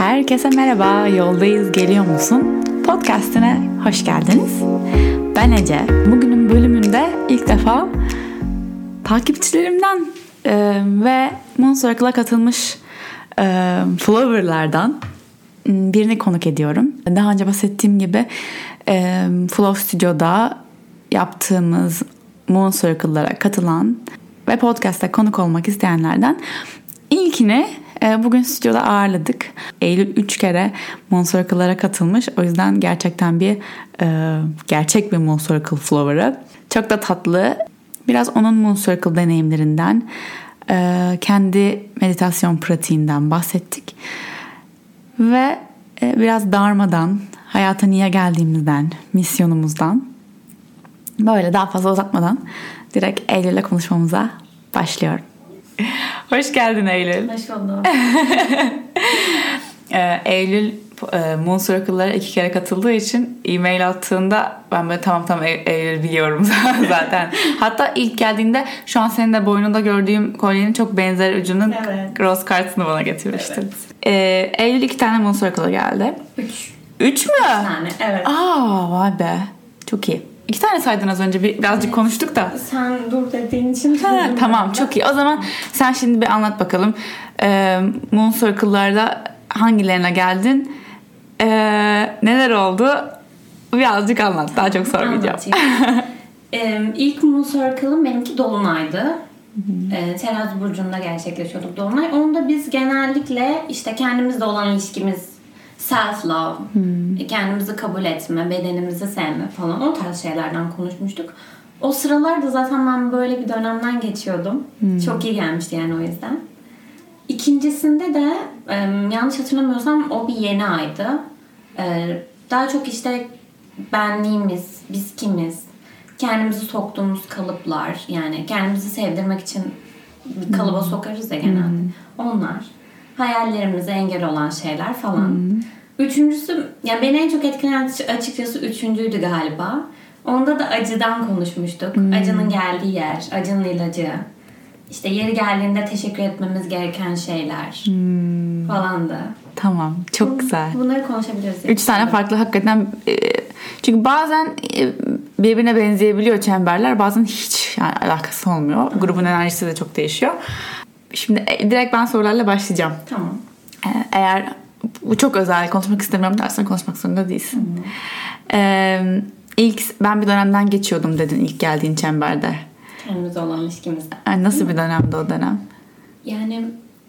Herkese merhaba, yoldayız geliyor musun? Podcast'ine hoş geldiniz. Ben Ece. Bugünün bölümünde ilk defa takipçilerimden e, ve Moon Circle'a katılmış e, Flower'lardan birini konuk ediyorum. Daha önce bahsettiğim gibi e, Flow Studio'da yaptığımız Moon Circle'lara katılan ve podcast'ta konuk olmak isteyenlerden ilkini bugün stüdyoda ağırladık. Eylül 3 kere Moon Circle'lara katılmış. O yüzden gerçekten bir e, gerçek bir Moon Circle Flower'ı. Çok da tatlı. Biraz onun Moon Circle deneyimlerinden, e, kendi meditasyon pratiğinden bahsettik. Ve biraz darmadan, hayata niye geldiğimizden, misyonumuzdan böyle daha fazla uzatmadan direkt Eylül'le konuşmamıza başlıyorum. Hoş geldin Eylül. Hoş buldum. Eylül e, Moon Circle'lara iki kere katıldığı için e-mail attığında ben böyle tamam tamam Eylül biliyorum zaten. Hatta ilk geldiğinde şu an senin de boynunda gördüğüm kolyenin çok benzer ucunun evet. rose kartını bana getirmiştin. Evet. Ee, Eylül iki tane Moon Circle'a geldi. Üç. Üç mü? Üç tane evet. Aa vay be. Çok iyi. İki tane saydın az önce bir, birazcık evet. konuştuk da. Sen dur dediğin için. Ha, tamam çok iyi. O zaman sen şimdi bir anlat bakalım. Ee, Moon Circle'larda hangilerine geldin? Ee, neler oldu? Birazcık anlat. Daha çok sormayacağım. ee, ilk Moon Circle'ım benimki Dolunay'dı. E, terazi burcunda gerçekleşiyorduk Dolunay. Onda biz genellikle işte kendimizle olan ilişkimiz self love, hmm. E, kendimizi kabul etme, bedenimizi sevme falan o tarz şeylerden konuşmuştuk. O sıralarda zaten ben böyle bir dönemden geçiyordum. Hmm. Çok iyi gelmişti yani o yüzden. İkincisinde de yanlış hatırlamıyorsam o bir yeni aydı. E, daha çok işte benliğimiz, biz kimiz, kendimizi soktuğumuz kalıplar yani kendimizi sevdirmek için kalıba hmm. sokarız ya genelde. Hmm. Onlar hayallerimize engel olan şeyler falan. Hmm. Üçüncüsü, yani beni en çok etkileyen açıkçası üçüncüydü galiba. Onda da acıdan konuşmuştuk. Hmm. Acının geldiği yer, acının ilacı. İşte yeri geldiğinde teşekkür etmemiz gereken şeyler hmm. falan da. Tamam, çok Bun, güzel. Bunları konuşabiliriz. Üç tane farklı hakikaten. E, çünkü bazen e, birbirine benzeyebiliyor çemberler. Bazen hiç yani alakası olmuyor. Grubun enerjisi de çok değişiyor. Şimdi e, direkt ben sorularla başlayacağım. Tamam. Eğer bu çok özel konuşmak istemiyorum dersen konuşmak zorunda değilsin. Hmm. Ee, ilk ben bir dönemden geçiyordum dedin ilk geldiğin çemberde. Kendimize olan ilişkimizde. Yani nasıl bir dönemdi o dönem? Yani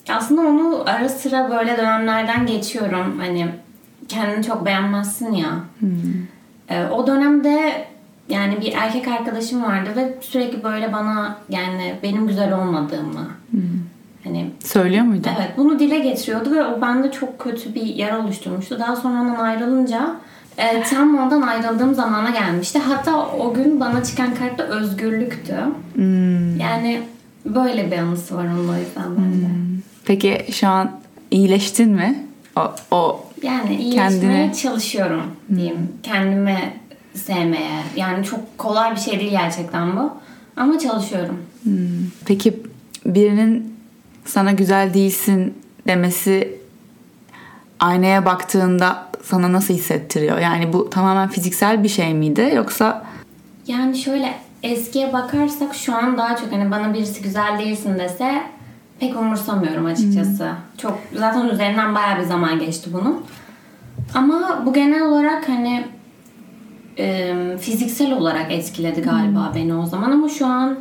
aslında onu ara sıra böyle dönemlerden geçiyorum. Hani kendini çok beğenmezsin ya. Hmm. Ee, o dönemde yani bir erkek arkadaşım vardı ve sürekli böyle bana yani benim güzel olmadığımı hmm. Hani söylüyor muydu? Evet bunu dile getiriyordu ve o bende çok kötü bir yer oluşturmuştu. Daha sonra ondan ayrılınca e, tam ondan ayrıldığım zamana gelmişti. Hatta o gün bana çıkan kart da özgürlüktü. Hmm. Yani böyle bir anısı var onun o yüzden bende. Hmm. Peki şu an iyileştin mi? O, o yani iyileşmeye kendine... çalışıyorum diyeyim. Hmm. Kendime sevmeye. Yani çok kolay bir şey değil gerçekten bu. Ama çalışıyorum. Hmm. Peki birinin sana güzel değilsin demesi aynaya baktığında sana nasıl hissettiriyor? Yani bu tamamen fiziksel bir şey miydi yoksa? Yani şöyle eskiye bakarsak şu an daha çok hani bana birisi güzel değilsin dese pek umursamıyorum açıkçası. Hmm. Çok zaten üzerinden bayağı bir zaman geçti bunun. Ama bu genel olarak hani e, fiziksel olarak etkiledi galiba hmm. beni o zaman ama şu an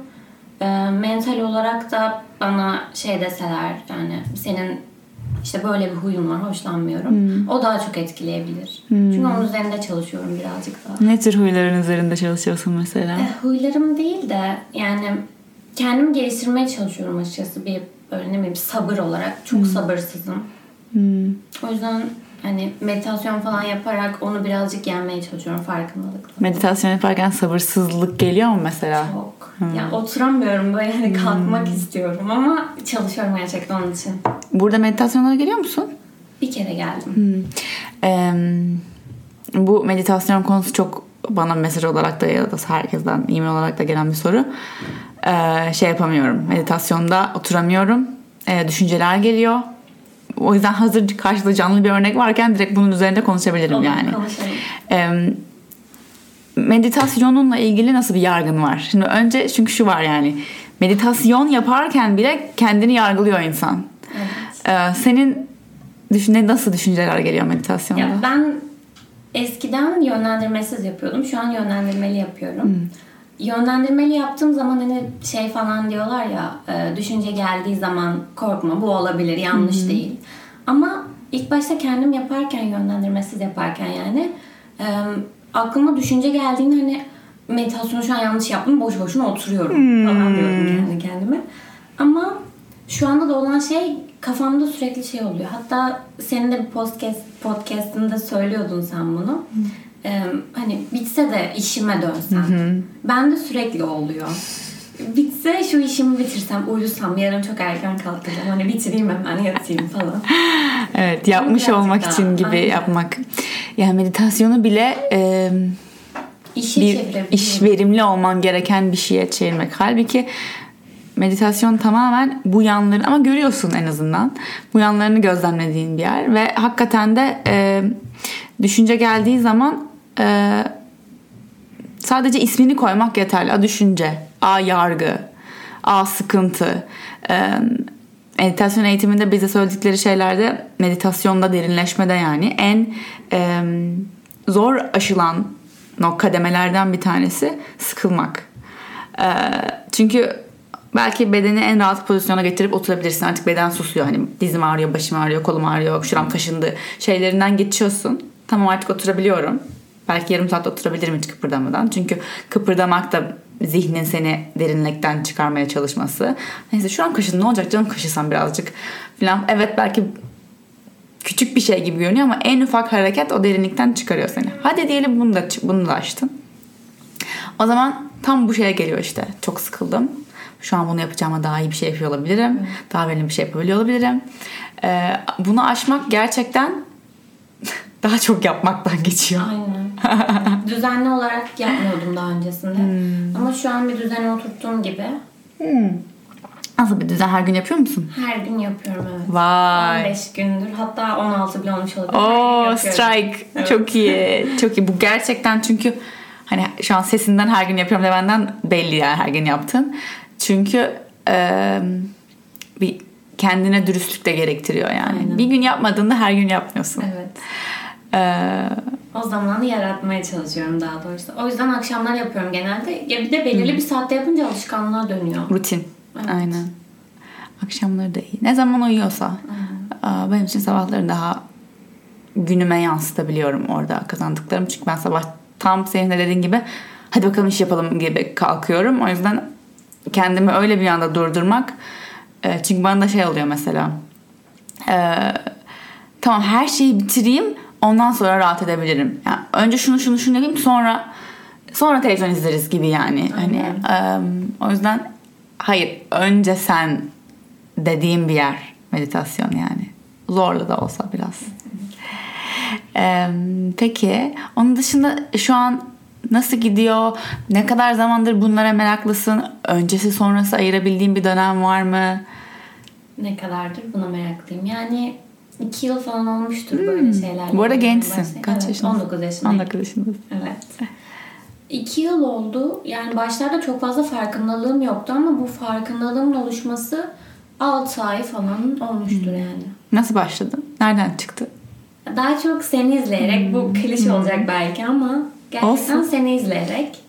e, mental olarak da bana şey deseler yani senin işte böyle bir huyun var hoşlanmıyorum. Hmm. O daha çok etkileyebilir. Hmm. Çünkü onun üzerinde çalışıyorum birazcık daha. Ne tür huyların üzerinde çalışıyorsun mesela? E, huylarım değil de yani kendimi geliştirmeye çalışıyorum açıkçası bir böyle ne bileyim sabır olarak. Çok hmm. sabırsızım. Hmm. O yüzden hani meditasyon falan yaparak onu birazcık yenmeye çalışıyorum farkındalıkla. Meditasyon yaparken sabırsızlık geliyor mu mesela? Çok. Hmm. Ya oturamıyorum böyle hani kalkmak hmm. istiyorum ama çalışıyorum gerçekten onun için. Burada meditasyonlara geliyor musun? Bir kere geldim. Hmm. Ee, bu meditasyon konusu çok bana mesaj olarak da ya da herkesten e-mail olarak da gelen bir soru. Ee, şey yapamıyorum. Meditasyonda oturamıyorum. Ee, düşünceler geliyor o yüzden hazır karşıda canlı bir örnek varken direkt bunun üzerinde konuşabilirim Olur, yani. konuşalım. Meditasyonunla ilgili nasıl bir yargın var? Şimdi önce çünkü şu var yani meditasyon yaparken bile kendini yargılıyor insan. Evet. Ee, senin düşünce nasıl düşünceler geliyor meditasyonda? Ya ben eskiden yönlendirmesiz yapıyordum. Şu an yönlendirmeli yapıyorum. Hmm. Yönlendirmeli yaptığım zaman hani şey falan diyorlar ya e, düşünce geldiği zaman korkma bu olabilir yanlış değil. Ama ilk başta kendim yaparken yönlendirmesiz yaparken yani e, aklıma düşünce geldiğinde hani meditasyonu şu an yanlış yaptım boş boşuna oturuyorum falan diyordum kendi kendime. Ama şu anda da olan şey kafamda sürekli şey oluyor. Hatta senin de bir podcast podcast'ında söylüyordun sen bunu. Ee, hani bitse de işime dönsem. Ben de sürekli oluyor. Bitse şu işimi bitirsem, uyusam, yarın çok erken kalkacağım. Hani bitireyim hemen yatayım falan. Evet yapmış birazcık olmak daha, için gibi aynen. yapmak. Yani meditasyonu bile e, İşi bir iş verimli olman gereken bir şeye çevirmek. Halbuki meditasyon tamamen bu yanları ama görüyorsun en azından. Bu yanlarını gözlemlediğin bir yer ve hakikaten de e, düşünce geldiği zaman e, sadece ismini koymak yeterli. A düşünce, A yargı, A sıkıntı. E, meditasyon eğitiminde bize söyledikleri şeylerde meditasyonda derinleşmede yani en e, zor aşılan o kademelerden bir tanesi sıkılmak. E, çünkü belki bedeni en rahat pozisyona getirip oturabilirsin. Artık beden susuyor. Hani dizim ağrıyor, başım ağrıyor, kolum ağrıyor, şuram kaşındı. Şeylerinden geçiyorsun. Tamam artık oturabiliyorum. Belki yarım saat oturabilirim hiç kıpırdamadan. Çünkü kıpırdamak da zihnin seni derinlikten çıkarmaya çalışması. Neyse şu an kaşın ne olacak canım kaşısam birazcık falan. Evet belki küçük bir şey gibi görünüyor ama en ufak hareket o derinlikten çıkarıyor seni. Hadi diyelim bunu da, bunu da açtın. O zaman tam bu şeye geliyor işte. Çok sıkıldım. Şu an bunu yapacağıma daha iyi bir şey yapıyor olabilirim. Daha verimli bir şey yapabiliyor olabilirim. Ee, bunu aşmak gerçekten daha çok yapmaktan geçiyor. Aynen. Düzenli olarak yapmıyordum daha öncesinde. Ama şu an bir düzene oturttuğum gibi Nasıl bir düzen her gün yapıyor musun? her gün yapıyorum evet. Vay. 15 gündür hatta 16 bile olmuş olabilir. Oo strike. Evet. Çok iyi. Çok iyi. Bu gerçekten çünkü hani şu an sesinden her gün yapıyorum demenden belli yani her gün yaptın. Çünkü e, bir kendine dürüstlük de gerektiriyor yani. Aynen. Bir gün yapmadığında her gün yapmıyorsun. Evet. E, O zamanı yaratmaya çalışıyorum daha doğrusu. O yüzden akşamlar yapıyorum genelde. Ya bir de belirli bir saatte yapınca alışkanlığa dönüyor. rutin. Evet. Aynen. Akşamları da iyi. Ne zaman uyuyorsa. Aa, Benim için sabahları daha günüme yansıtabiliyorum orada kazandıklarım. Çünkü ben sabah tam senin de dediğin gibi hadi bakalım iş yapalım gibi kalkıyorum. O yüzden kendimi öyle bir anda durdurmak. e, Çünkü bana da şey oluyor mesela. e, Tamam her şeyi bitireyim ondan sonra rahat edebilirim. Yani önce şunu şunu şunu yapayım sonra sonra televizyon izleriz gibi yani. Hani e, o yüzden hayır önce sen dediğim bir yer meditasyon yani. Zorlu da olsa biraz. Ee, peki onun dışında şu an nasıl gidiyor? Ne kadar zamandır bunlara meraklısın? Öncesi sonrası ayırabildiğin bir dönem var mı? Ne kadardır buna meraklıyım. Yani 2 yıl falan olmuştur böyle şeyler. Hmm. Bu arada gençsin. başlayayım. Kaç evet, yaşındasın? 19 yaşındayım. 19 yaşındasın. Evet. İki yıl oldu. Yani başlarda çok fazla farkındalığım yoktu ama bu farkındalığımın oluşması 6 ay falan olmuştur Hmm. yani. Nasıl başladın? Nereden çıktı? Daha çok seni izleyerek, bu klişe olacak belki ama gerçekten Hmm. Olsun. Hmm. seni izleyerek,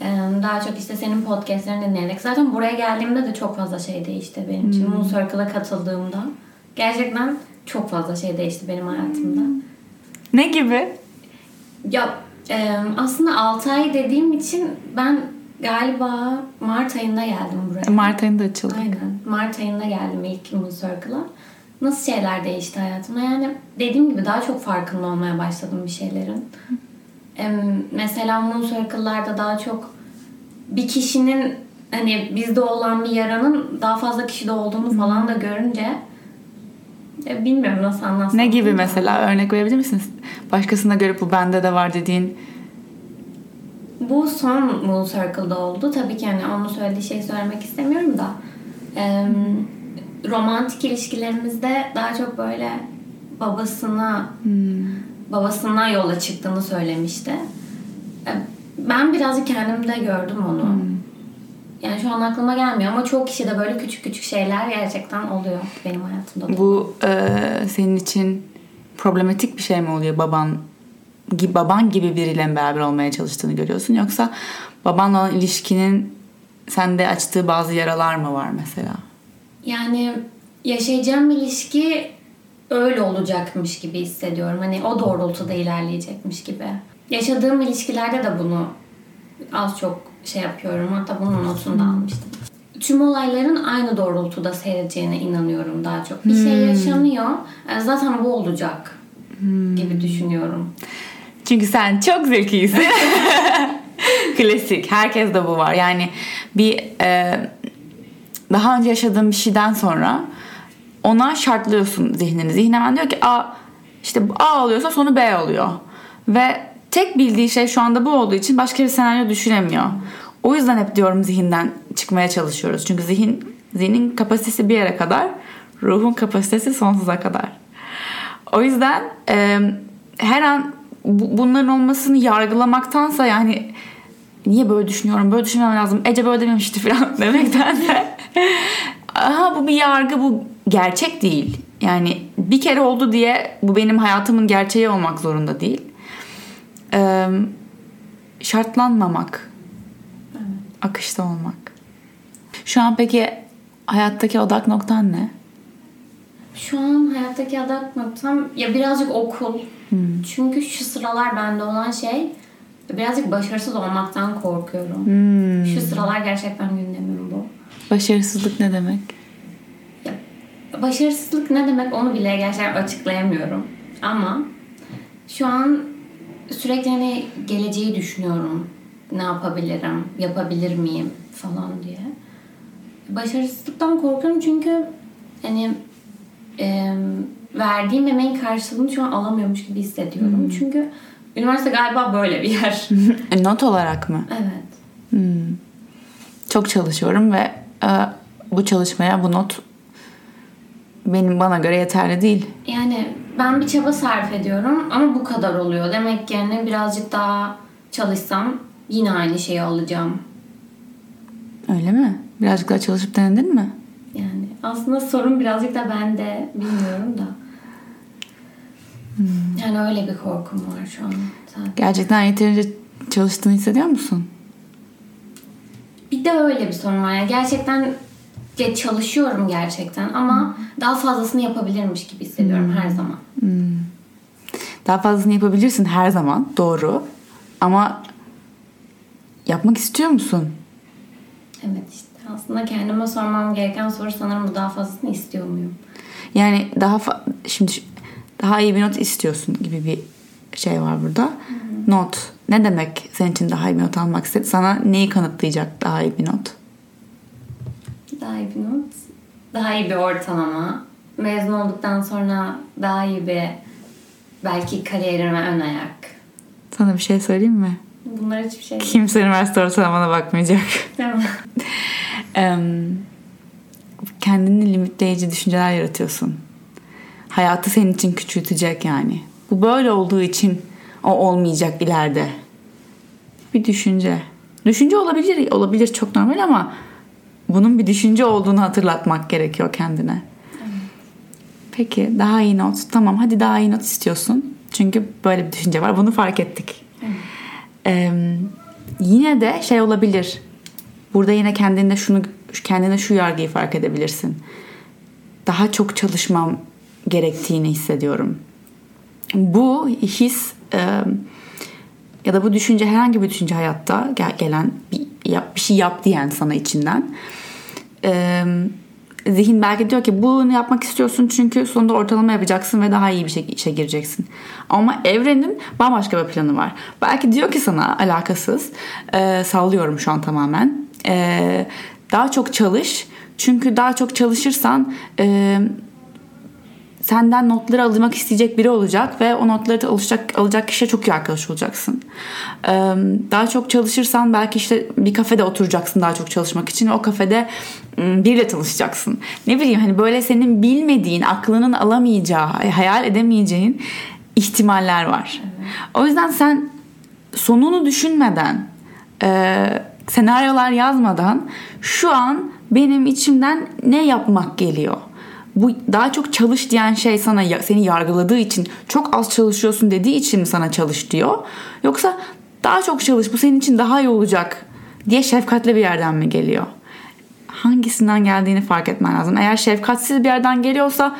e, daha çok işte senin podcastlerini dinleyerek. Zaten buraya geldiğimde de çok fazla şey değişti benim Hmm. için. Moon Circle'a katıldığımda gerçekten çok fazla şey değişti benim hayatımda. Ne gibi? Ya e, aslında 6 ay dediğim için ben galiba Mart ayında geldim buraya. Mart ayında açıldı. Aynen. Mart ayında geldim ilk Moon Circle'a. Nasıl şeyler değişti hayatımda? Yani dediğim gibi daha çok farkında olmaya başladım bir şeylerin. Em, mesela Moon Circle'larda daha çok bir kişinin hani bizde olan bir yaranın daha fazla kişide olduğunu falan da görünce e, bilmiyorum nasıl anlatsam. Ne gibi mesela örnek verebilir misiniz? Başkasına göre bu bende de var dediğin. Bu son Moon Circle'da oldu. Tabii ki hani onun söylediği şeyi söylemek istemiyorum da. Em, romantik ilişkilerimizde daha çok böyle babasına babasına yola çıktığını söylemişti. E, Ben birazcık kendimde gördüm onu. Yani şu an aklıma gelmiyor ama çoğu kişi de böyle küçük küçük şeyler gerçekten oluyor benim hayatımda. da. Bu e, senin için problematik bir şey mi oluyor baban gibi baban gibi biriyle beraber olmaya çalıştığını görüyorsun yoksa babanla olan ilişkinin sende açtığı bazı yaralar mı var mesela? Yani yaşayacağım ilişki öyle olacakmış gibi hissediyorum. Hani o doğrultuda ilerleyecekmiş gibi. Yaşadığım ilişkilerde de bunu az çok şey yapıyorum. Hatta bunun notunu da almıştım. Tüm olayların aynı doğrultuda seyredeceğine inanıyorum daha çok. Bir şey yaşanıyor. e, Zaten bu olacak gibi düşünüyorum. Çünkü sen çok zekisin. Klasik. Herkes de bu var. Yani bir e, daha önce yaşadığın bir şeyden sonra ona şartlıyorsun zihnini. Zihin hemen diyor ki A işte A oluyorsa sonu B oluyor. Ve tek bildiği şey şu anda bu olduğu için başka bir senaryo düşünemiyor. O yüzden hep diyorum zihinden çıkmaya çalışıyoruz. Çünkü zihin zihnin kapasitesi bir yere kadar, ruhun kapasitesi sonsuza kadar. O yüzden e, her an bu- bunların olmasını yargılamaktansa yani niye böyle düşünüyorum, böyle düşünmem lazım, Ece böyle dememişti falan demekten de aha bu bir yargı, bu gerçek değil. Yani bir kere oldu diye bu benim hayatımın gerçeği olmak zorunda değil. E, şartlanmamak, akışta olmak. Şu an peki hayattaki odak noktan ne? Şu an hayattaki adak noktam ya birazcık okul. Çünkü şu sıralar bende olan şey birazcık başarısız olmaktan korkuyorum. Şu sıralar gerçekten gündemim bu. Başarısızlık ne demek? Ya, başarısızlık ne demek onu bile gerçekten açıklayamıyorum. Ama şu an sürekli hani geleceği düşünüyorum. Ne yapabilirim, yapabilir miyim falan diye. Başarısızlıktan korkuyorum çünkü hani e, verdiğim emeğin karşılığını şu an alamıyormuş gibi hissediyorum. Çünkü üniversite galiba böyle bir yer. E, Not olarak mı? evet. Çok çalışıyorum ve e, bu çalışmaya bu not benim bana göre yeterli değil. Yani ben bir çaba sarf ediyorum ama bu kadar oluyor. Demek ki yani birazcık daha çalışsam yine aynı şeyi alacağım. Öyle mi? Birazcık daha çalışıp denedin mi? Yani aslında sorun birazcık da bende bilmiyorum da. Yani öyle bir korkum var şu an zaten. Gerçekten yeterince çalıştığını hissediyor musun? Bir de öyle bir sorun var. Yani gerçekten ya çalışıyorum gerçekten ama daha fazlasını yapabilirmiş gibi hissediyorum her zaman. Daha fazlasını yapabilirsin her zaman. Doğru. Ama yapmak istiyor musun? Evet işte aslında kendime sormam gereken soru sanırım bu daha fazlasını istiyor muyum? Yani daha fa- şimdi daha iyi bir not istiyorsun gibi bir şey var burada. Not. Ne demek senin için daha iyi bir not almak istedi? Sana neyi kanıtlayacak daha iyi bir not? Daha iyi bir not. Daha iyi bir ortalama. Mezun olduktan sonra daha iyi bir belki kariyerime ön ayak. Sana bir şey söyleyeyim mi? Bunlar hiçbir şey değil. Kimse üniversite ortalamana bakmayacak. Em, kendini limitleyici düşünceler yaratıyorsun. Hayatı senin için küçültecek yani. Bu böyle olduğu için o olmayacak ileride. Bir düşünce. Düşünce olabilir, olabilir çok normal ama bunun bir düşünce olduğunu hatırlatmak gerekiyor kendine. Peki daha iyi not. Tamam hadi daha iyi not istiyorsun. Çünkü böyle bir düşünce var. Bunu fark ettik. Em, yine de şey olabilir. Burada yine kendinde şunu kendine şu yargıyı fark edebilirsin. Daha çok çalışmam gerektiğini hissediyorum. Bu his e, ya da bu düşünce herhangi bir düşünce hayatta gel- gelen bir, yap, bir şey yap diyen sana içinden. E, zihin belki diyor ki bunu yapmak istiyorsun çünkü sonunda ortalama yapacaksın ve daha iyi bir şey, işe gireceksin. Ama evrenin bambaşka bir planı var. Belki diyor ki sana alakasız e, sallıyorum şu an tamamen. E, daha çok çalış çünkü daha çok çalışırsan e, senden notları almak isteyecek biri olacak ve o notları da alacak, alacak kişiye çok iyi arkadaş olacaksın. Daha çok çalışırsan belki işte bir kafede oturacaksın daha çok çalışmak için. O kafede biriyle tanışacaksın. Ne bileyim hani böyle senin bilmediğin, aklının alamayacağı, hayal edemeyeceğin ihtimaller var. O yüzden sen sonunu düşünmeden, e, senaryolar yazmadan şu an benim içimden ne yapmak geliyor? Bu daha çok çalış diyen şey sana seni yargıladığı için çok az çalışıyorsun dediği için mi sana çalış diyor? Yoksa daha çok çalış bu senin için daha iyi olacak diye şefkatli bir yerden mi geliyor? Hangisinden geldiğini fark etmen lazım. Eğer şefkatsiz bir yerden geliyorsa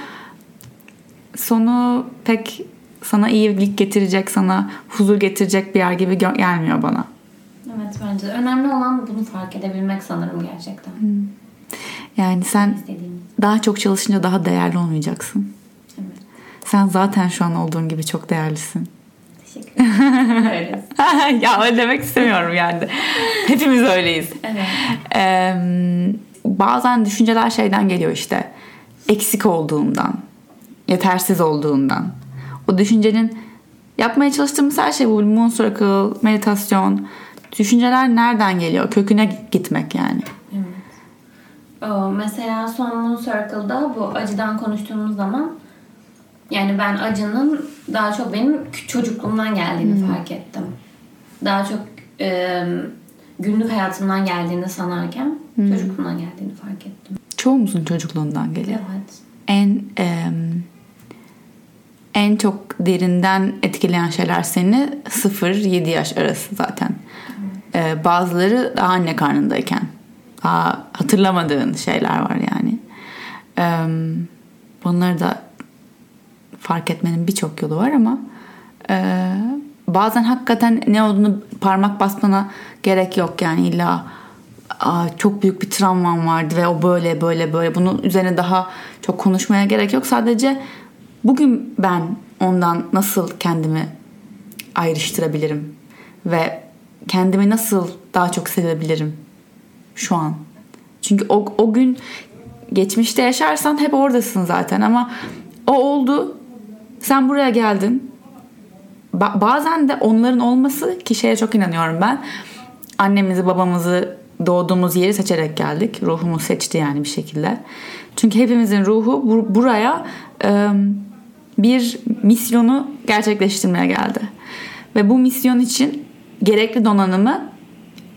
sonu pek sana iyilik getirecek, sana huzur getirecek bir yer gibi gelmiyor bana. Evet bence. Önemli olan bunu fark edebilmek sanırım gerçekten. Hmm. Yani sen daha çok çalışınca daha değerli olmayacaksın. Evet. Sen zaten şu an olduğun gibi çok değerlisin. Teşekkür ederim. Ya öyle demek istemiyorum yani. Hepimiz öyleyiz. Evet. Ee, bazen düşünceler şeyden geliyor işte. Eksik olduğundan, yetersiz olduğundan. O düşüncenin yapmaya çalıştığımız her şey bu moon circle, meditasyon. Düşünceler nereden geliyor? Köküne gitmek yani. Evet. O, mesela son Moon Circle'da bu acıdan konuştuğumuz zaman yani ben acının daha çok benim çocukluğumdan geldiğini fark ettim. Daha çok e, günlük hayatımdan geldiğini sanarken çocukluğumdan geldiğini fark ettim. Çoğumuzun çocukluğundan geliyor. Evet. En em, en çok derinden etkileyen şeyler seni 0-7 yaş arası zaten. Ee, bazıları daha anne karnındayken. Daha hatırlamadığın şeyler var yani. Bunları da fark etmenin birçok yolu var ama e, bazen hakikaten ne olduğunu parmak basmana gerek yok yani illa "Aa, çok büyük bir travmam vardı ve o böyle böyle böyle bunun üzerine daha çok konuşmaya gerek yok sadece bugün ben ondan nasıl kendimi ayrıştırabilirim ve kendimi nasıl daha çok sevebilirim şu an. Çünkü o, o gün geçmişte yaşarsan hep oradasın zaten ama o oldu. Sen buraya geldin. Ba- bazen de onların olması ki şeye çok inanıyorum ben. Annemizi babamızı doğduğumuz yeri seçerek geldik. Ruhumuz seçti yani bir şekilde. Çünkü hepimizin ruhu bu- buraya e, bir misyonu gerçekleştirmeye geldi. Ve bu misyon için gerekli donanımı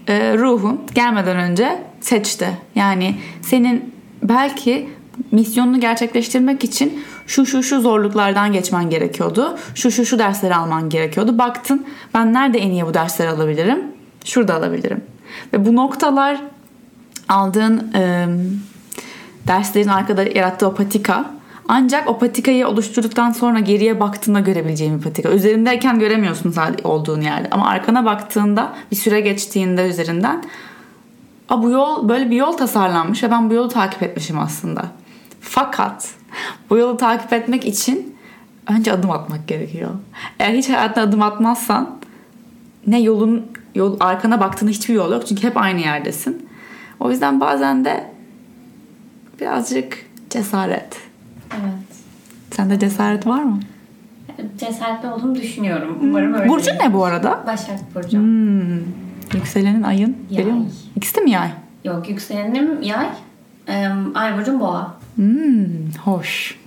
e, ruhun gelmeden önce seçti. Yani senin belki misyonunu gerçekleştirmek için şu şu şu zorluklardan geçmen gerekiyordu. Şu şu şu dersleri alman gerekiyordu. Baktın ben nerede en iyi bu dersleri alabilirim? Şurada alabilirim. Ve bu noktalar aldığın e, derslerin arkada yarattığı o patika ancak o patikayı oluşturduktan sonra geriye baktığında görebileceğin bir patika. Üzerindeyken göremiyorsun olduğun yerde. Ama arkana baktığında bir süre geçtiğinde üzerinden A, bu yol böyle bir yol tasarlanmış ve ben bu yolu takip etmişim aslında. Fakat bu yolu takip etmek için önce adım atmak gerekiyor. Eğer hiç hayatına adım atmazsan ne yolun yol arkana baktığında hiçbir yol yok çünkü hep aynı yerdesin. O yüzden bazen de birazcık cesaret. Evet. Sende cesaret var mı? Cesaretli olduğumu düşünüyorum. Umarım öyle. Burcun ne bu arada? Başak Burcu. Hmm. Yükselenin ayın Yay. biliyor musun? İkisi de mi yay? Yok yükselenim yay. Ay burcum boğa. Hmm, hoş.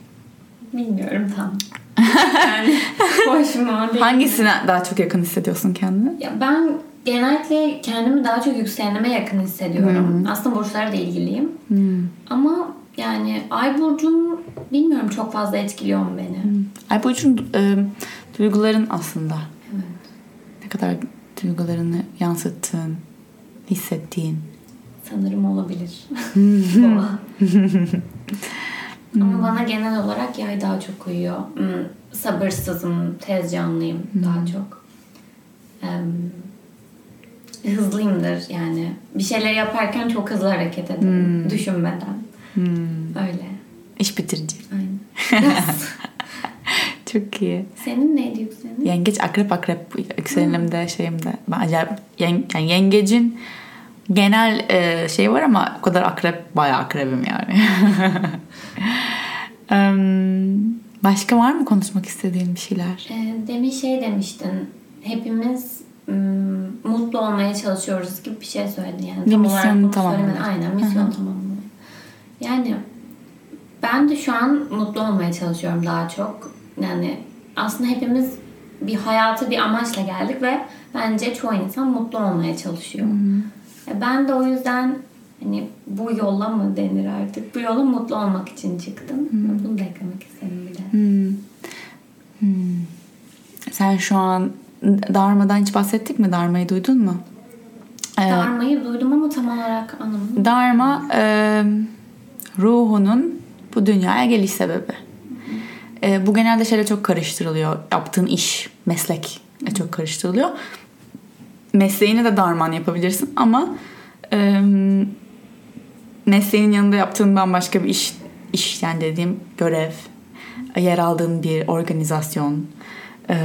Bilmiyorum tam. Yani hoş mu? değil mi? Hangisine daha çok yakın hissediyorsun kendini? Ya ben genellikle kendimi daha çok yükselenime yakın hissediyorum. Aslında burçlara da ilgiliyim. Hmm. Ama yani ay burcum bilmiyorum çok fazla etkiliyor mu beni. Ay burcun e, duyguların aslında. Evet. Ne kadar duygularını yansıttığın, hissettiğin. Sanırım olabilir. Boğa. Ama bana genel olarak yay daha çok uyuyor. Hmm, Sabırsızım, tez canlıyım daha çok. Hızlıyımdır yani. Bir şeyler yaparken çok hızlı hareket ederim. Düşünmeden. Öyle. İş bitirici. Aynen. Çok iyi. Senin neydi yükselenin? Yengeç, akrep, akrep yükselenimde şeyimde. Ben acayip yen, yani yengecin genel e, şey var ama o kadar akrep bayağı akrebim yani. Em, Başka var mı konuşmak istediğin bir şeyler? Ee, demin şey demiştin. Hepimiz mutlu olmaya çalışıyoruz gibi bir şey söyledin. Yani tam olarak misyonu bunu tamamlamak. söylemedin. Aynen misyon tamamlamak. Yani ben de şu an mutlu olmaya çalışıyorum daha çok. Yani aslında hepimiz bir hayata bir amaçla geldik ve bence çoğu insan mutlu olmaya çalışıyor. E, Ben de o yüzden hani bu yola mı denir artık? Bu yola mutlu olmak için çıktım. Bunu da eklemek istedim bir de. Hmm. Sen şu an Dharma'dan hiç bahsettik mi? Dharma'yı duydun mu? Ee, Dharma'yı duydum ama tam olarak anlamadım. Dharma e, ruhunun bu dünyaya geliş sebebi. E, bu genelde şeyle çok karıştırılıyor. Yaptığın iş, meslek çok karıştırılıyor. Mesleğini de darman yapabilirsin ama e, mesleğinin yanında yaptığın bambaşka bir iş, iş yani dediğim görev, yer aldığın bir organizasyon, e,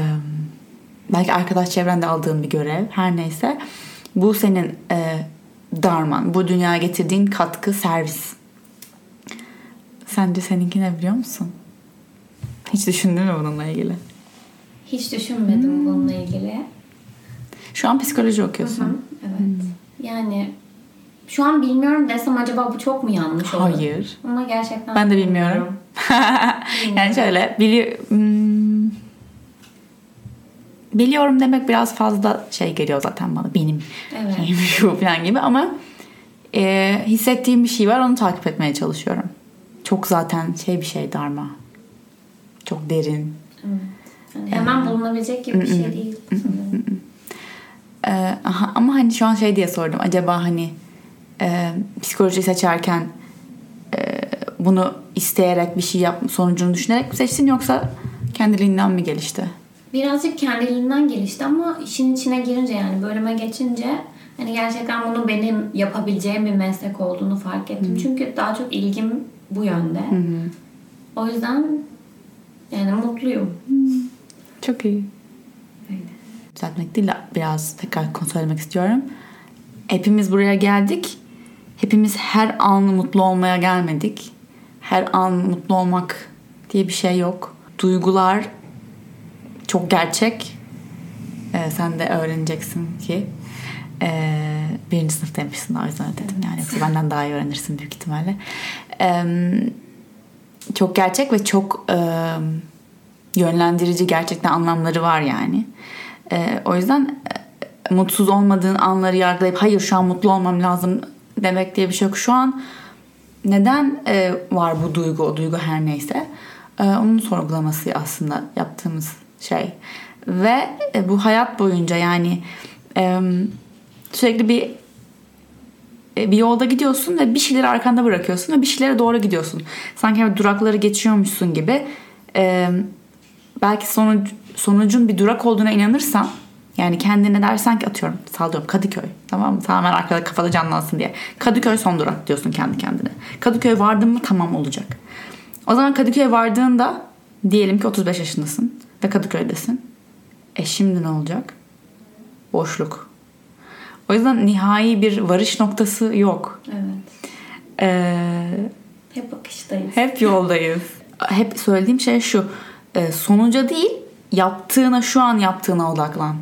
belki arkadaş çevrende aldığın bir görev, her neyse. Bu senin e, darman, bu dünyaya getirdiğin katkı, servis. Sence seninki ne biliyor musun? Hiç düşündün mü bununla ilgili? Hiç düşünmedim bununla ilgili. Şu an psikoloji okuyorsun. Evet. Yani şu an bilmiyorum desem acaba bu çok mu yanlış olur? Hayır. Ama gerçekten Ben de bilmiyorum. yani şöyle bili hmm, biliyorum demek biraz fazla şey geliyor zaten bana benim Evet. şeyim şu falan gibi ama e, hissettiğim bir şey var onu takip etmeye çalışıyorum. Çok zaten şey bir şey darma. Çok derin. Evet. Yani hemen bulunabilecek gibi bir şey değil. Ee, aha, ama hani şu an şey diye sordum. Acaba hani e, psikoloji seçerken e, bunu isteyerek bir şey yap sonucunu düşünerek mi seçtin yoksa kendiliğinden mi gelişti? Birazcık kendiliğinden gelişti ama işin içine girince yani bölüme geçince hani gerçekten bunun benim yapabileceğim bir meslek olduğunu fark ettim. Çünkü daha çok ilgim bu yönde. O yüzden yani mutluyum. Çok iyi. Öyle. Düzeltmek değil de biraz tekrar söylemek istiyorum. Hepimiz buraya geldik. Hepimiz her an mutlu olmaya gelmedik. Her an mutlu olmak diye bir şey yok. Duygular çok gerçek. Ee, sen de öğreneceksin ki. Ee, birinci sınıftaymışsın o yüzden dedim. Yani yoksa benden daha iyi öğrenirsin büyük ihtimalle. Çok gerçek ve çok e, yönlendirici gerçekten anlamları var yani. Ee, o yüzden e, mutsuz olmadığın anları yargılayıp hayır şu an mutlu olmam lazım demek diye bir şey yok. Şu an neden e, var bu duygu, o duygu her neyse e, onun sorgulaması aslında yaptığımız şey. Ve e, bu hayat boyunca yani e, sürekli bir e, bir yolda gidiyorsun ve bir şeyleri arkanda bırakıyorsun ve bir şeylere doğru gidiyorsun. Sanki böyle durakları geçiyormuşsun gibi. E, belki sonuc, sonucun bir durak olduğuna inanırsan yani kendine dersen ki atıyorum sallıyorum Kadıköy tamam mı? Tamamen arkada kafada canlansın diye. Kadıköy son durak diyorsun kendi kendine. Kadıköy vardın mı tamam olacak. O zaman Kadıköy'e vardığında diyelim ki 35 yaşındasın ve Kadıköy'desin. E şimdi ne olacak? Boşluk. O yüzden nihai bir varış noktası yok. Evet. Ee, Hep akıştayız. hep yoldayız. Hep söylediğim şey şu. e, sonuca değil yaptığına şu an yaptığına odaklan.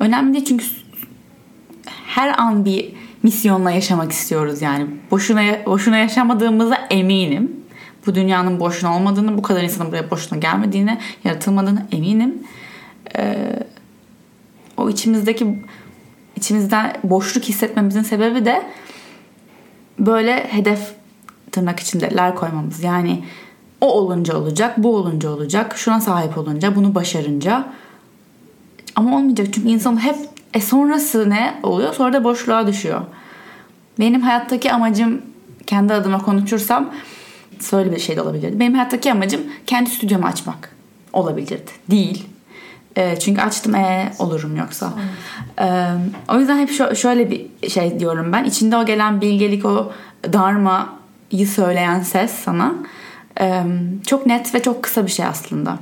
Önemli değil çünkü her an bir misyonla yaşamak istiyoruz yani. Boşuna boşuna yaşamadığımıza eminim. Bu dünyanın boşuna olmadığını, bu kadar insanın buraya boşuna gelmediğine, yaratılmadığını eminim. Ee, o içimizdeki içimizden boşluk hissetmemizin sebebi de böyle hedef tırnak içindeler koymamız. Yani o olunca olacak, bu olunca olacak, şuna sahip olunca, bunu başarınca. Ama olmayacak çünkü insan hep e sonrası ne oluyor? Sonra da boşluğa düşüyor. Benim hayattaki amacım kendi adıma konuşursam söyle bir şey de olabilirdi. Benim hayattaki amacım kendi stüdyomu açmak olabilirdi. Değil. E, çünkü açtım e olurum yoksa. E, o yüzden hep şö- şöyle bir şey diyorum ben. İçinde o gelen bilgelik, o darmayı söyleyen ses sana e, çok net ve çok kısa bir şey aslında.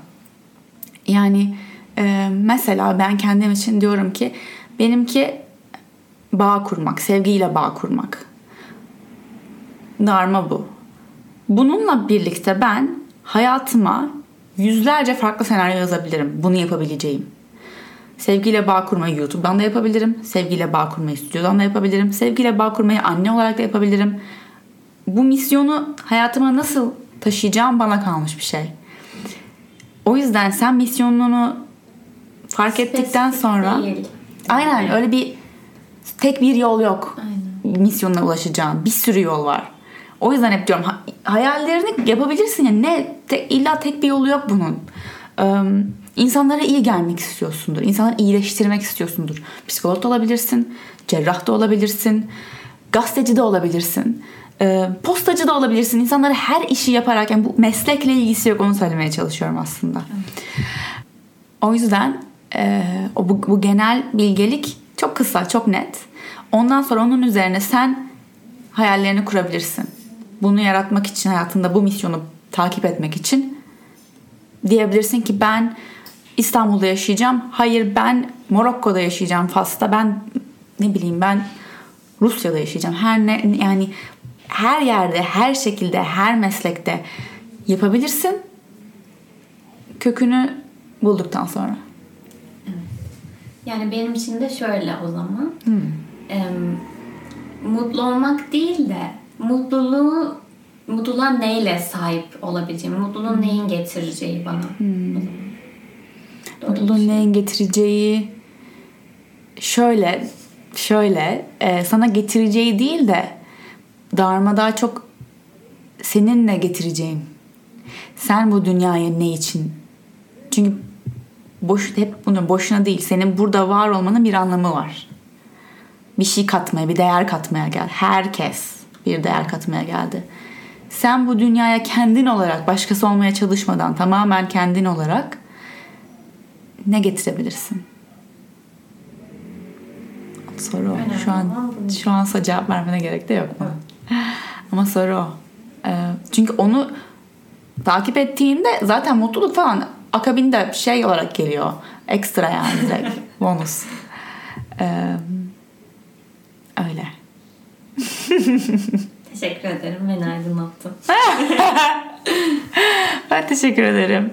Yani e, mesela ben kendim için diyorum ki benimki bağ kurmak, sevgiyle bağ kurmak. Darma bu. Bununla birlikte ben hayatıma yüzlerce farklı senaryo yazabilirim. Bunu yapabileceğim. Sevgiyle bağ kurmayı YouTube'dan da yapabilirim. Sevgiyle bağ kurmayı stüdyodan da yapabilirim. Sevgiyle bağ kurmayı anne olarak da yapabilirim. Bu misyonu hayatıma nasıl taşıyacağım bana kalmış bir şey. O yüzden sen misyonunu fark ettikten sonra Değil. aynen öyle bir tek bir yol yok. Aynen. Misyonuna ulaşacağın. Bir sürü yol var. O yüzden hep diyorum ha- hayallerini yapabilirsin ya ne te- illa tek bir yolu yok bunun. Ee, insanlara iyi gelmek istiyorsundur. İnsanları iyileştirmek istiyorsundur. Psikolog da olabilirsin, cerrah da olabilirsin, gazeteci de olabilirsin. ee, postacı da olabilirsin. İnsanlara her işi yaparak yani bu meslekle ilgisi yok onu söylemeye çalışıyorum aslında. O yüzden e, o bu, bu genel bilgelik çok kısa, çok net. Ondan sonra onun üzerine sen hayallerini kurabilirsin. Bunu yaratmak için hayatında bu misyonu takip etmek için diyebilirsin ki ben İstanbul'da yaşayacağım. Hayır ben Morokko'da yaşayacağım Fas'ta. Ben ne bileyim ben Rusya'da yaşayacağım. Her ne yani her yerde, her şekilde, her meslekte yapabilirsin. Kökünü bulduktan sonra. Yani benim için de şöyle o zaman. Em, mutlu olmak değil de mutluluğu mutluluğa neyle sahip olabileceğim, mutluluğun neyin getireceği bana. Doğru Mutluluğun neyin getireceği şöyle şöyle e, sana getireceği değil de darma daha çok seninle getireceğim. Sen bu dünyaya ne için? Çünkü boş hep bunu boşuna değil. Senin burada var olmanın bir anlamı var. Bir şey katmaya, bir değer katmaya gel. Herkes bir değer katmaya geldi. Sen bu dünyaya kendin olarak, başkası olmaya çalışmadan, tamamen kendin olarak ne getirebilirsin? Soru o. Şu an şu an cevap vermene gerek de yok bana. Ama soru o. Ee, çünkü onu takip ettiğinde zaten mutluluk falan akabinde şey olarak geliyor. Ekstra yani direkt bonus. Ee, öyle. Teşekkür ederim. Beni aydınlattın. Ben teşekkür ederim.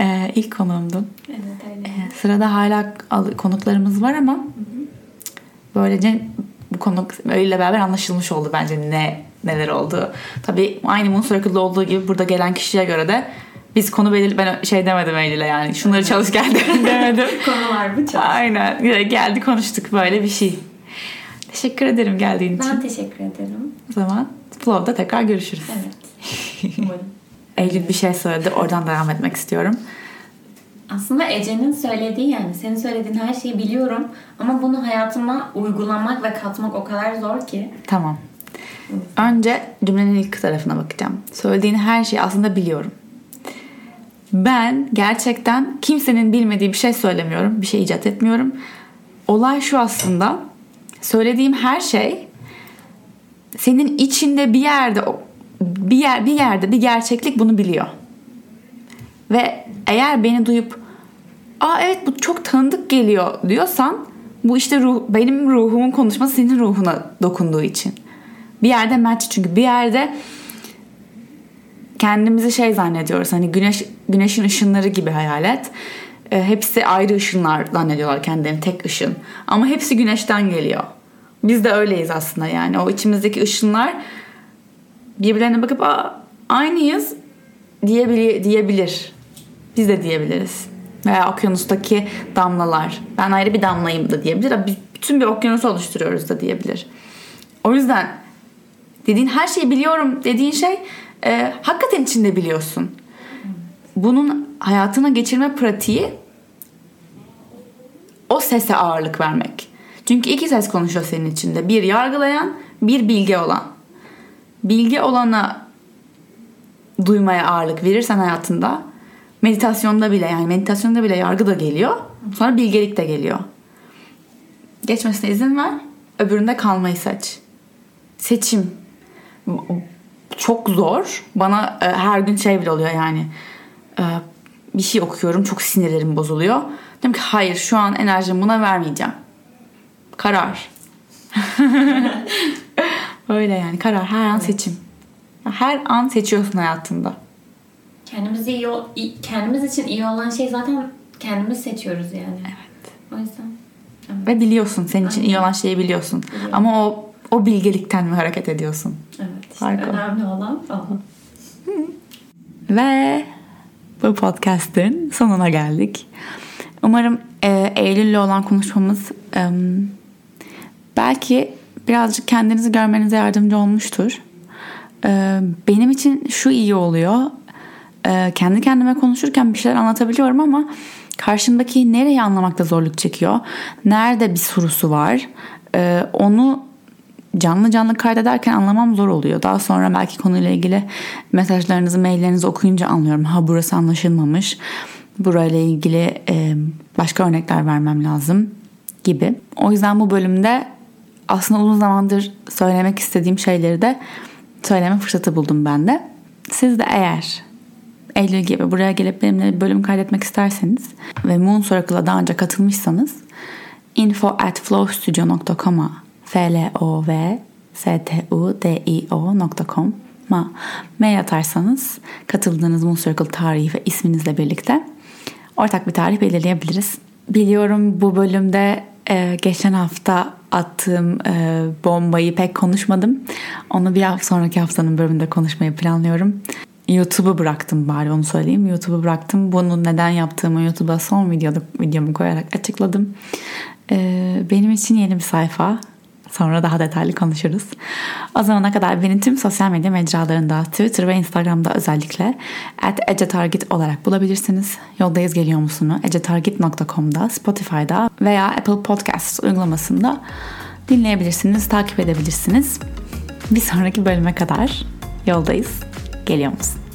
Ee, ilk konuğumdun. Evet öyle. Ee, sırada hala al- konuklarımız var ama böylece bu konuk öyle beraber anlaşılmış oldu bence ne neler oldu. Tabii aynı Moon Circle'da olduğu gibi burada gelen kişiye göre de biz konu belirli ben şey demedim Eylül'e yani şunları çalış gel demedim. Konular bu çok. Aynen geldi konuştuk böyle bir şey. Teşekkür ederim geldiğin için. Ben teşekkür ederim. O zaman Flow'da tekrar görüşürüz. Evet. Umarım. Eylül bir şey söyledi oradan devam etmek istiyorum. Aslında Ece'nin söylediği yani senin söylediğin her şeyi biliyorum ama bunu hayatıma uygulamak ve katmak o kadar zor ki. Tamam. Önce cümlenin ilk tarafına bakacağım. Söylediğin her şeyi aslında biliyorum. Ben gerçekten kimsenin bilmediği bir şey söylemiyorum. Bir şey icat etmiyorum. Olay şu aslında. Söylediğim her şey senin içinde bir yerde bir yer bir yerde bir gerçeklik bunu biliyor. Ve eğer beni duyup aa evet bu çok tanıdık geliyor diyorsan bu işte ruh, benim ruhumun konuşması senin ruhuna dokunduğu için. Bir yerde match çünkü bir yerde kendimizi şey zannediyoruz hani güneş güneşin ışınları gibi hayal et. E, hepsi ayrı ışınlar zannediyorlar kendilerini tek ışın. Ama hepsi güneşten geliyor. Biz de öyleyiz aslında yani. O içimizdeki ışınlar birbirlerine bakıp Aa, aynıyız diyebilir, diyebilir. Biz de diyebiliriz. Veya okyanustaki damlalar. Ben ayrı bir damlayım da diyebilir. Biz bütün bir okyanusu oluşturuyoruz da diyebilir. O yüzden dediğin her şeyi biliyorum dediğin şey e, hakikaten içinde biliyorsun. Bunun hayatına geçirme pratiği o sese ağırlık vermek. Çünkü iki ses konuşuyor senin içinde. Bir yargılayan, bir bilge olan. Bilge olana duymaya ağırlık verirsen hayatında meditasyonda bile yani meditasyonda bile yargı da geliyor. Sonra bilgelik de geliyor. Geçmesine izin ver. Öbüründe kalmayı seç. Seçim. Çok zor. Bana e, her gün şey bile oluyor yani. E, bir şey okuyorum çok sinirlerim bozuluyor. Diyorum ki hayır şu an enerjimi buna vermeyeceğim. Karar. Öyle yani karar her an seçim. Her an seçiyorsun hayatında. Kendimiz iyi kendimiz için iyi olan şey zaten kendimiz seçiyoruz yani. Evet. O yüzden. Evet. Ve biliyorsun senin için Aynen. iyi olan şeyi biliyorsun. Biliyorum. Ama o o bilgelikten mi hareket ediyorsun? Evet. Işte Harika. önemli olan o. Ve bu podcast'ın sonuna geldik. Umarım e, Eylül'le olan konuşmamız e, belki birazcık kendinizi görmenize yardımcı olmuştur. E, benim için şu iyi oluyor. E, kendi kendime konuşurken bir şeyler anlatabiliyorum ama karşımdaki nereyi anlamakta zorluk çekiyor. Nerede bir sorusu var. E, onu canlı canlı kaydederken anlamam zor oluyor. Daha sonra belki konuyla ilgili mesajlarınızı, maillerinizi okuyunca anlıyorum. Ha burası anlaşılmamış. Burayla ilgili e, başka örnekler vermem lazım gibi. O yüzden bu bölümde aslında uzun zamandır söylemek istediğim şeyleri de söyleme fırsatı buldum ben de. Siz de eğer Eylül gibi buraya gelip benimle bir bölüm kaydetmek isterseniz ve Moon Circle'a daha önce katılmışsanız info at flowstudio.com'a f l o v s t u d i o.com'a mail atarsanız katıldığınız Moon Circle tarihi ve isminizle birlikte ortak bir tarih belirleyebiliriz. Biliyorum bu bölümde e, geçen hafta attığım e, bombayı pek konuşmadım. Onu bir hafta sonraki haftanın bölümünde konuşmayı planlıyorum. YouTube'u bıraktım bari onu söyleyeyim. YouTube'u bıraktım. Bunu neden yaptığımı YouTube'a son videoda, videomu koyarak açıkladım. Ee, benim için yeni bir sayfa. Sonra daha detaylı konuşuruz. O zamana kadar beni tüm sosyal medya mecralarında Twitter ve Instagram'da özellikle at ecetargit olarak bulabilirsiniz. Yoldayız geliyor musunu ecetargit.com'da, Spotify'da veya Apple Podcasts uygulamasında dinleyebilirsiniz, takip edebilirsiniz. Bir sonraki bölüme kadar yoldayız. Geliyor musun?